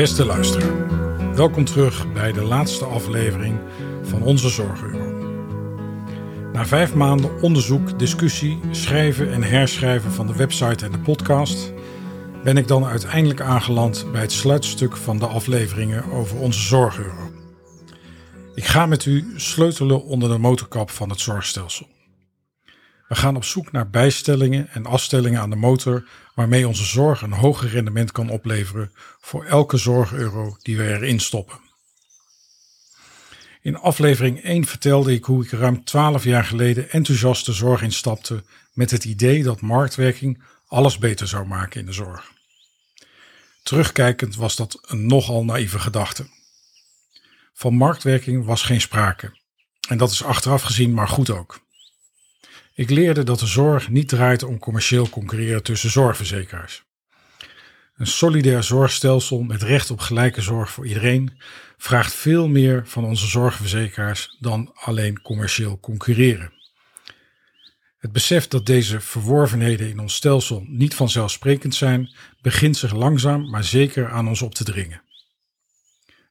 Beste luisteraar, welkom terug bij de laatste aflevering van Onze Zorgeuro. Na vijf maanden onderzoek, discussie, schrijven en herschrijven van de website en de podcast ben ik dan uiteindelijk aangeland bij het sluitstuk van de afleveringen over onze Zorgeuro. Ik ga met u sleutelen onder de motorkap van het zorgstelsel. We gaan op zoek naar bijstellingen en afstellingen aan de motor waarmee onze zorg een hoger rendement kan opleveren voor elke zorgeuro die we erin stoppen. In aflevering 1 vertelde ik hoe ik ruim 12 jaar geleden enthousiast de zorg instapte met het idee dat marktwerking alles beter zou maken in de zorg. Terugkijkend was dat een nogal naïeve gedachte. Van marktwerking was geen sprake. En dat is achteraf gezien maar goed ook. Ik leerde dat de zorg niet draait om commercieel concurreren tussen zorgverzekeraars. Een solidair zorgstelsel met recht op gelijke zorg voor iedereen vraagt veel meer van onze zorgverzekeraars dan alleen commercieel concurreren. Het besef dat deze verworvenheden in ons stelsel niet vanzelfsprekend zijn, begint zich langzaam maar zeker aan ons op te dringen.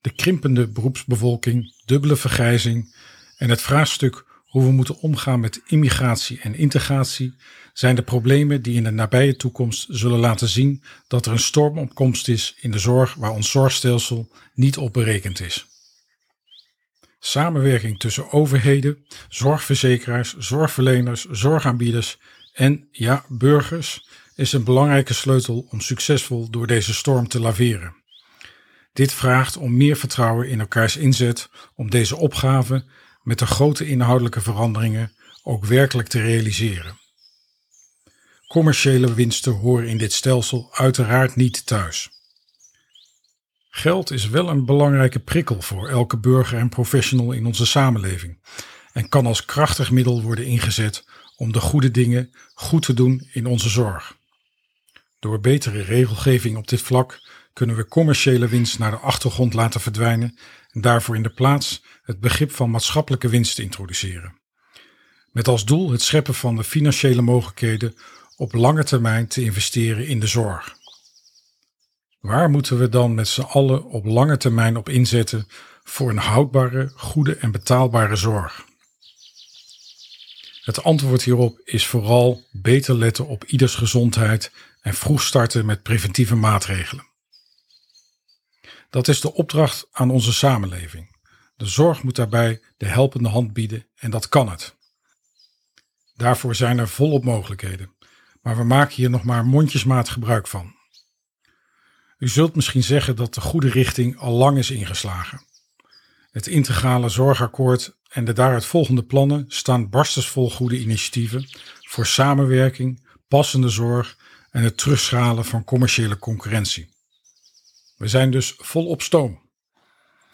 De krimpende beroepsbevolking, dubbele vergrijzing en het vraagstuk hoe we moeten omgaan met immigratie en integratie zijn de problemen die in de nabije toekomst zullen laten zien dat er een stormopkomst is in de zorg waar ons zorgstelsel niet op berekend is. Samenwerking tussen overheden, zorgverzekeraars, zorgverleners, zorgaanbieders en, ja, burgers is een belangrijke sleutel om succesvol door deze storm te laveren. Dit vraagt om meer vertrouwen in elkaars inzet om deze opgave met de grote inhoudelijke veranderingen ook werkelijk te realiseren. Commerciële winsten horen in dit stelsel uiteraard niet thuis. Geld is wel een belangrijke prikkel voor elke burger en professional in onze samenleving en kan als krachtig middel worden ingezet om de goede dingen goed te doen in onze zorg. Door betere regelgeving op dit vlak kunnen we commerciële winst naar de achtergrond laten verdwijnen en daarvoor in de plaats het begrip van maatschappelijke winst introduceren. Met als doel het scheppen van de financiële mogelijkheden op lange termijn te investeren in de zorg. Waar moeten we dan met z'n allen op lange termijn op inzetten voor een houdbare, goede en betaalbare zorg? Het antwoord hierop is vooral beter letten op ieders gezondheid en vroeg starten met preventieve maatregelen. Dat is de opdracht aan onze samenleving. De zorg moet daarbij de helpende hand bieden en dat kan het. Daarvoor zijn er volop mogelijkheden, maar we maken hier nog maar mondjesmaat gebruik van. U zult misschien zeggen dat de goede richting al lang is ingeslagen. Het integrale zorgakkoord en de daaruit volgende plannen staan barstensvol goede initiatieven voor samenwerking, passende zorg en het terugschalen van commerciële concurrentie. We zijn dus volop stoom.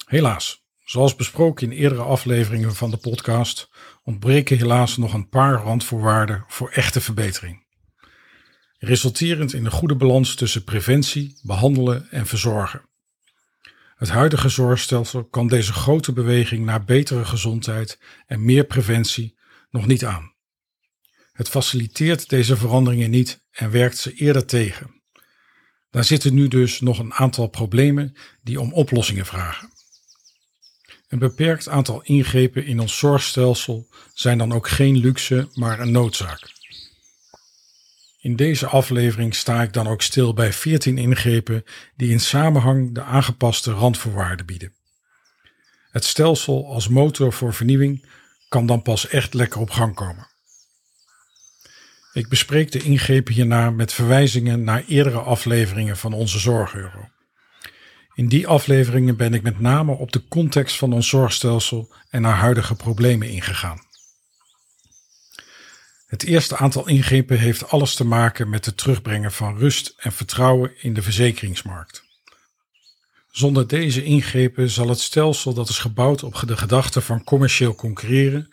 Helaas, Zoals besproken in eerdere afleveringen van de podcast, ontbreken helaas nog een paar randvoorwaarden voor echte verbetering. Resulterend in een goede balans tussen preventie, behandelen en verzorgen. Het huidige zorgstelsel kan deze grote beweging naar betere gezondheid en meer preventie nog niet aan. Het faciliteert deze veranderingen niet en werkt ze eerder tegen. Daar zitten nu dus nog een aantal problemen die om oplossingen vragen. Een beperkt aantal ingrepen in ons zorgstelsel zijn dan ook geen luxe, maar een noodzaak. In deze aflevering sta ik dan ook stil bij 14 ingrepen die in samenhang de aangepaste randvoorwaarden bieden. Het stelsel als motor voor vernieuwing kan dan pas echt lekker op gang komen. Ik bespreek de ingrepen hierna met verwijzingen naar eerdere afleveringen van onze Zorgeuro. In die afleveringen ben ik met name op de context van ons zorgstelsel en haar huidige problemen ingegaan. Het eerste aantal ingrepen heeft alles te maken met het terugbrengen van rust en vertrouwen in de verzekeringsmarkt. Zonder deze ingrepen zal het stelsel dat is gebouwd op de gedachte van commercieel concurreren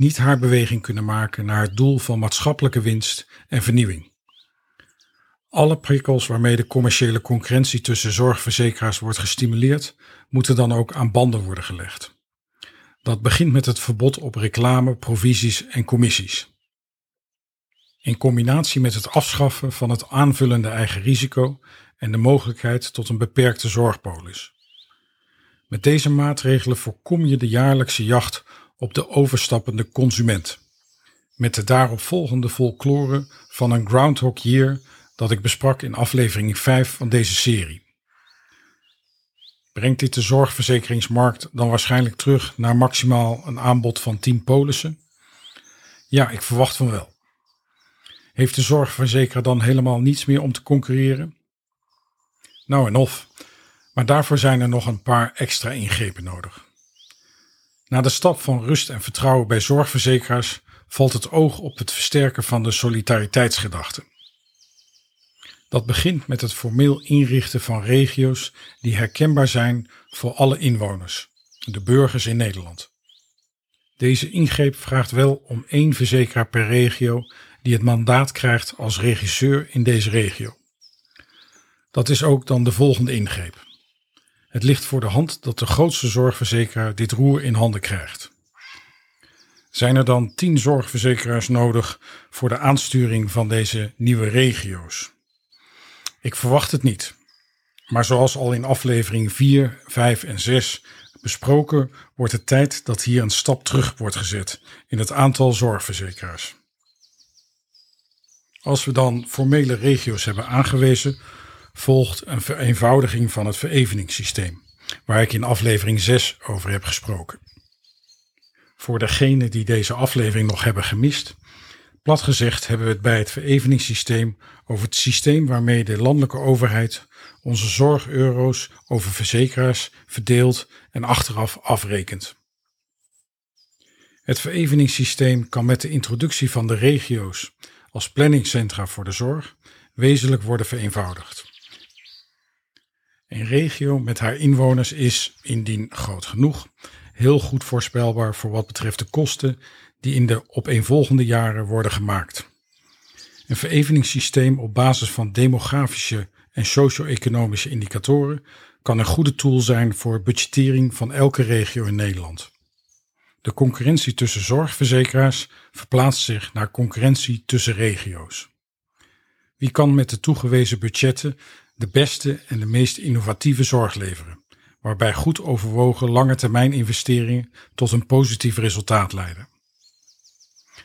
niet haar beweging kunnen maken naar het doel van maatschappelijke winst en vernieuwing. Alle prikkels waarmee de commerciële concurrentie tussen zorgverzekeraars wordt gestimuleerd, moeten dan ook aan banden worden gelegd. Dat begint met het verbod op reclame, provisies en commissies. In combinatie met het afschaffen van het aanvullende eigen risico en de mogelijkheid tot een beperkte zorgpolis. Met deze maatregelen voorkom je de jaarlijkse jacht op de overstappende consument. Met de daaropvolgende folklore van een Groundhog Year dat ik besprak in aflevering 5 van deze serie. Brengt dit de zorgverzekeringsmarkt dan waarschijnlijk terug naar maximaal een aanbod van 10 polissen? Ja, ik verwacht van wel. Heeft de zorgverzekeraar dan helemaal niets meer om te concurreren? Nou en of, maar daarvoor zijn er nog een paar extra ingrepen nodig. Na de stap van rust en vertrouwen bij zorgverzekeraars valt het oog op het versterken van de solidariteitsgedachte. Dat begint met het formeel inrichten van regio's die herkenbaar zijn voor alle inwoners, de burgers in Nederland. Deze ingreep vraagt wel om één verzekeraar per regio die het mandaat krijgt als regisseur in deze regio. Dat is ook dan de volgende ingreep. Het ligt voor de hand dat de grootste zorgverzekeraar dit roer in handen krijgt. Zijn er dan tien zorgverzekeraars nodig voor de aansturing van deze nieuwe regio's? Ik verwacht het niet. Maar zoals al in aflevering 4, 5 en 6 besproken, wordt het tijd dat hier een stap terug wordt gezet in het aantal zorgverzekeraars. Als we dan formele regio's hebben aangewezen, volgt een vereenvoudiging van het vereveningssysteem, waar ik in aflevering 6 over heb gesproken. Voor degenen die deze aflevering nog hebben gemist, plat gezegd hebben we het bij het vereveningssysteem over het systeem waarmee de landelijke overheid onze zorgeuro's over verzekeraars verdeelt en achteraf afrekent. Het vereveningssysteem kan met de introductie van de regio's als planningscentra voor de zorg wezenlijk worden vereenvoudigd. Een regio met haar inwoners is, indien groot genoeg, heel goed voorspelbaar voor wat betreft de kosten die in de opeenvolgende jaren worden gemaakt. Een vereveningssysteem op basis van demografische en socio-economische indicatoren kan een goede tool zijn voor budgettering van elke regio in Nederland. De concurrentie tussen zorgverzekeraars verplaatst zich naar concurrentie tussen regio's. Wie kan met de toegewezen budgetten de beste en de meest innovatieve zorg leveren, waarbij goed overwogen lange termijn investeringen tot een positief resultaat leiden?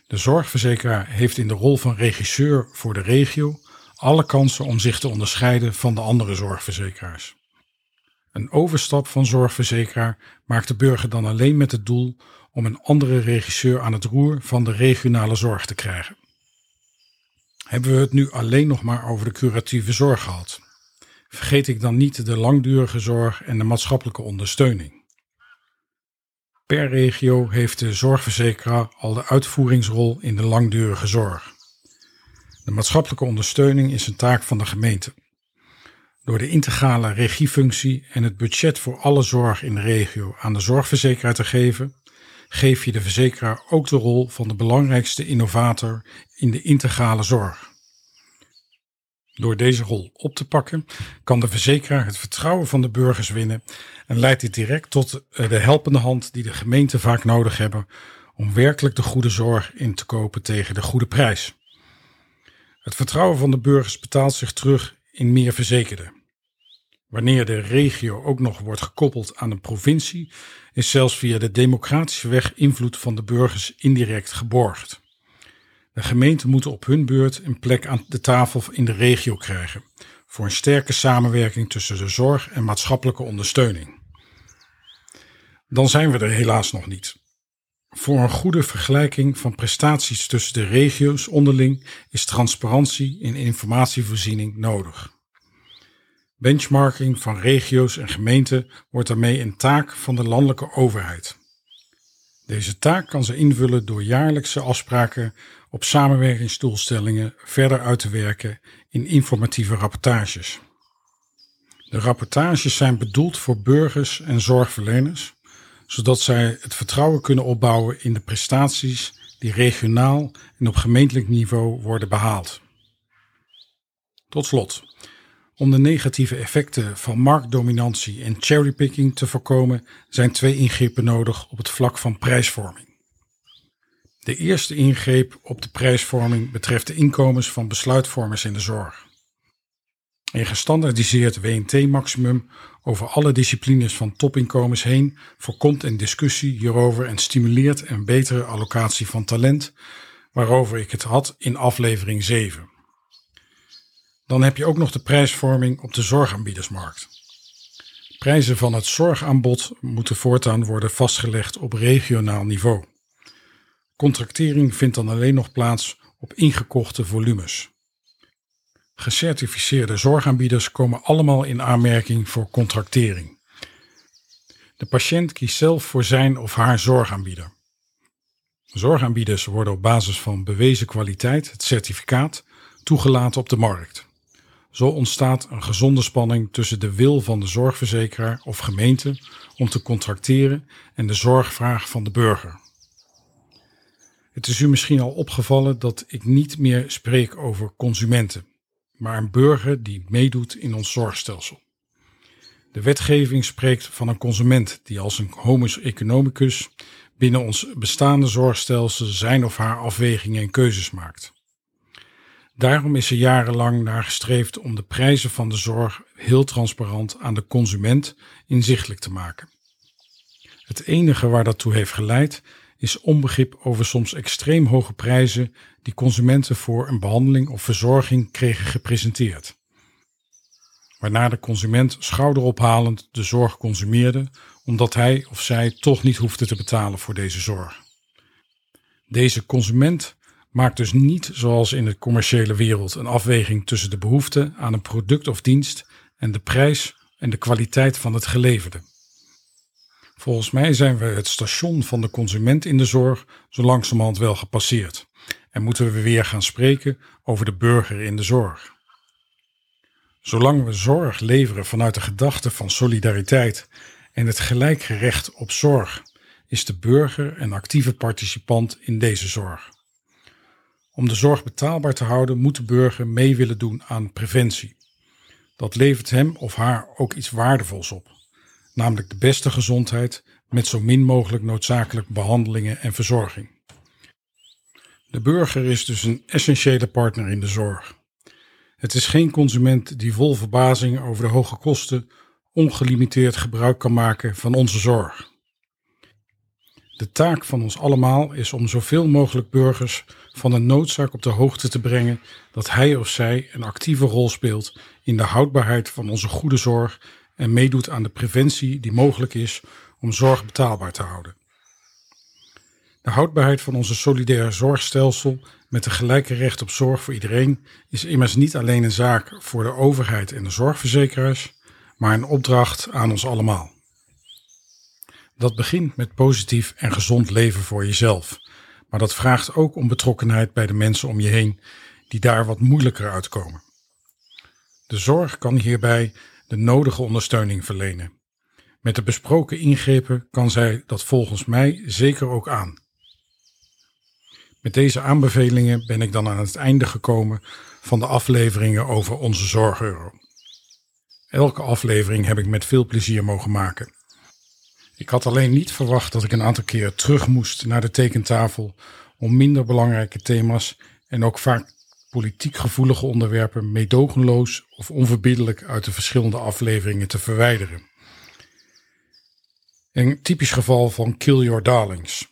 De zorgverzekeraar heeft in de rol van regisseur voor de regio alle kansen om zich te onderscheiden van de andere zorgverzekeraars. Een overstap van zorgverzekeraar maakt de burger dan alleen met het doel om een andere regisseur aan het roer van de regionale zorg te krijgen. Hebben we het nu alleen nog maar over de curatieve zorg gehad? Vergeet ik dan niet de langdurige zorg en de maatschappelijke ondersteuning. Per regio heeft de zorgverzekeraar al de uitvoeringsrol in de langdurige zorg. De maatschappelijke ondersteuning is een taak van de gemeente. Door de integrale regiefunctie en het budget voor alle zorg in de regio aan de zorgverzekeraar te geven, geef je de verzekeraar ook de rol van de belangrijkste innovator in de integrale zorg. Door deze rol op te pakken, kan de verzekeraar het vertrouwen van de burgers winnen en leidt dit direct tot eh, de helpende hand die de gemeenten vaak nodig hebben om werkelijk de goede zorg in te kopen tegen de goede prijs. Het vertrouwen van de burgers betaalt zich terug in meer verzekerden. Wanneer de regio ook nog wordt gekoppeld aan een provincie, is zelfs via de democratische weg invloed van de burgers indirect geborgd. De gemeenten moeten op hun beurt een plek aan de tafel in de regio krijgen voor een sterke samenwerking tussen de zorg en maatschappelijke ondersteuning. Dan zijn we er helaas nog niet. Voor een goede vergelijking van prestaties tussen de regio's onderling is transparantie in informatievoorziening nodig. Benchmarking van regio's en gemeenten wordt daarmee een taak van de landelijke overheid. Deze taak kan ze invullen door jaarlijkse afspraken op samenwerkingsdoelstellingen verder uit te werken in informatieve rapportages. De rapportages zijn bedoeld voor burgers en zorgverleners, zodat zij het vertrouwen kunnen opbouwen in de prestaties die regionaal en op gemeentelijk niveau worden behaald. Tot slot, om de negatieve effecten van marktdominantie en cherrypicking te voorkomen, zijn twee ingrepen nodig op het vlak van prijsvorming. De eerste ingreep op de prijsvorming betreft de inkomens van besluitvormers in de zorg. Een gestandaardiseerd WNT-maximum over alle disciplines van topinkomens heen voorkomt een discussie hierover en stimuleert een betere allocatie van talent, waarover ik het had in aflevering 7. Dan heb je ook nog de prijsvorming op de zorgaanbiedersmarkt. Prijzen van het zorgaanbod moeten voortaan worden vastgelegd op regionaal niveau. Contractering vindt dan alleen nog plaats op ingekochte volumes. Gecertificeerde zorgaanbieders komen allemaal in aanmerking voor contractering. De patiënt kiest zelf voor zijn of haar zorgaanbieder. Zorgaanbieders worden op basis van bewezen kwaliteit, het certificaat, toegelaten op de markt. Zo ontstaat een gezonde spanning tussen de wil van de zorgverzekeraar of gemeente om te contracteren en de zorgvraag van de burger. Het is u misschien al opgevallen dat ik niet meer spreek over consumenten, maar een burger die meedoet in ons zorgstelsel. De wetgeving spreekt van een consument die als een homus economicus binnen ons bestaande zorgstelsel zijn of haar afwegingen en keuzes maakt. Daarom is er jarenlang naar gestreefd om de prijzen van de zorg heel transparant aan de consument inzichtelijk te maken. Het enige waar dat toe heeft geleid is onbegrip over soms extreem hoge prijzen die consumenten voor een behandeling of verzorging kregen gepresenteerd. Waarna de consument schouderophalend de zorg consumeerde omdat hij of zij toch niet hoefde te betalen voor deze zorg. Deze consument maakt dus niet zoals in de commerciële wereld een afweging tussen de behoefte aan een product of dienst en de prijs en de kwaliteit van het geleverde. Volgens mij zijn we het station van de consument in de zorg zo langzamerhand wel gepasseerd en moeten we weer gaan spreken over de burger in de zorg. Zolang we zorg leveren vanuit de gedachte van solidariteit en het gelijke recht op zorg, is de burger een actieve participant in deze zorg. Om de zorg betaalbaar te houden, moet de burger mee willen doen aan preventie. Dat levert hem of haar ook iets waardevols op, namelijk de beste gezondheid met zo min mogelijk noodzakelijke behandelingen en verzorging. De burger is dus een essentiële partner in de zorg. Het is geen consument die vol verbazing over de hoge kosten ongelimiteerd gebruik kan maken van onze zorg. De taak van ons allemaal is om zoveel mogelijk burgers van de noodzaak op de hoogte te brengen dat hij of zij een actieve rol speelt in de houdbaarheid van onze goede zorg en meedoet aan de preventie die mogelijk is om zorg betaalbaar te houden. De houdbaarheid van onze solidaire zorgstelsel met de gelijke recht op zorg voor iedereen is immers niet alleen een zaak voor de overheid en de zorgverzekeraars, maar een opdracht aan ons allemaal. Dat begint met positief en gezond leven voor jezelf, maar dat vraagt ook om betrokkenheid bij de mensen om je heen die daar wat moeilijker uitkomen. De zorg kan hierbij de nodige ondersteuning verlenen. Met de besproken ingrepen kan zij dat volgens mij zeker ook aan. Met deze aanbevelingen ben ik dan aan het einde gekomen van de afleveringen over onze zorgeuro. Elke aflevering heb ik met veel plezier mogen maken. Ik had alleen niet verwacht dat ik een aantal keer terug moest naar de tekentafel om minder belangrijke thema's en ook vaak politiek gevoelige onderwerpen meedogenloos of onverbiddelijk uit de verschillende afleveringen te verwijderen. Een typisch geval van Kill Your Darlings.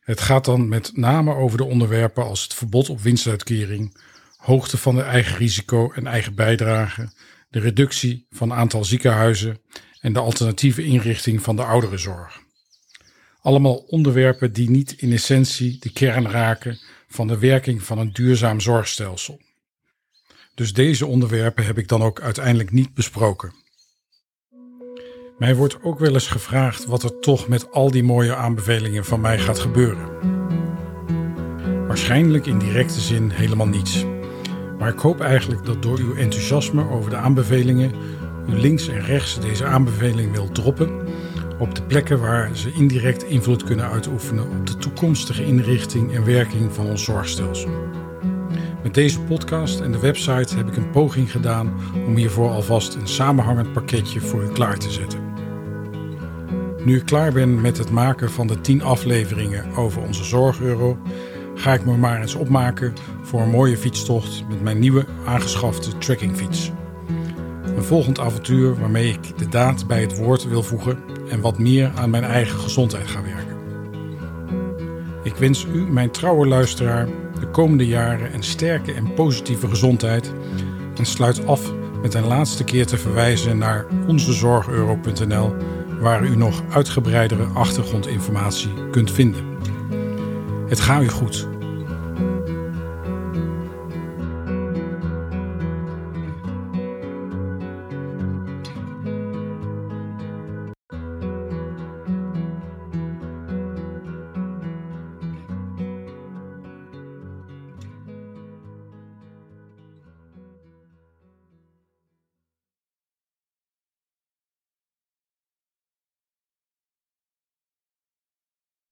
Het gaat dan met name over de onderwerpen als het verbod op winstuitkering, hoogte van de eigen risico en eigen bijdrage, de reductie van aantal ziekenhuizen en de alternatieve inrichting van de ouderenzorg. Allemaal onderwerpen die niet in essentie de kern raken van de werking van een duurzaam zorgstelsel. Dus deze onderwerpen heb ik dan ook uiteindelijk niet besproken. Mij wordt ook wel eens gevraagd wat er toch met al die mooie aanbevelingen van mij gaat gebeuren. Waarschijnlijk in directe zin helemaal niets. Maar ik hoop eigenlijk dat door uw enthousiasme over de aanbevelingen u links en rechts deze aanbeveling wilt droppen op de plekken waar ze indirect invloed kunnen uitoefenen op de toekomstige inrichting en werking van ons zorgstelsel. Met deze podcast en de website heb ik een poging gedaan om hiervoor alvast een samenhangend pakketje voor u klaar te zetten. Nu ik klaar ben met het maken van de 10 afleveringen over onze zorgeuro, ga ik me maar eens opmaken voor een mooie fietstocht met mijn nieuwe aangeschafte trekkingfiets. Een volgend avontuur waarmee ik de daad bij het woord wil voegen en wat meer aan mijn eigen gezondheid ga werken. Ik wens u, mijn trouwe luisteraar, de komende jaren een sterke en positieve gezondheid en sluit af met een laatste keer te verwijzen naar onzezorgeuro.nl waar u nog uitgebreidere achtergrondinformatie kunt vinden. Het gaat u goed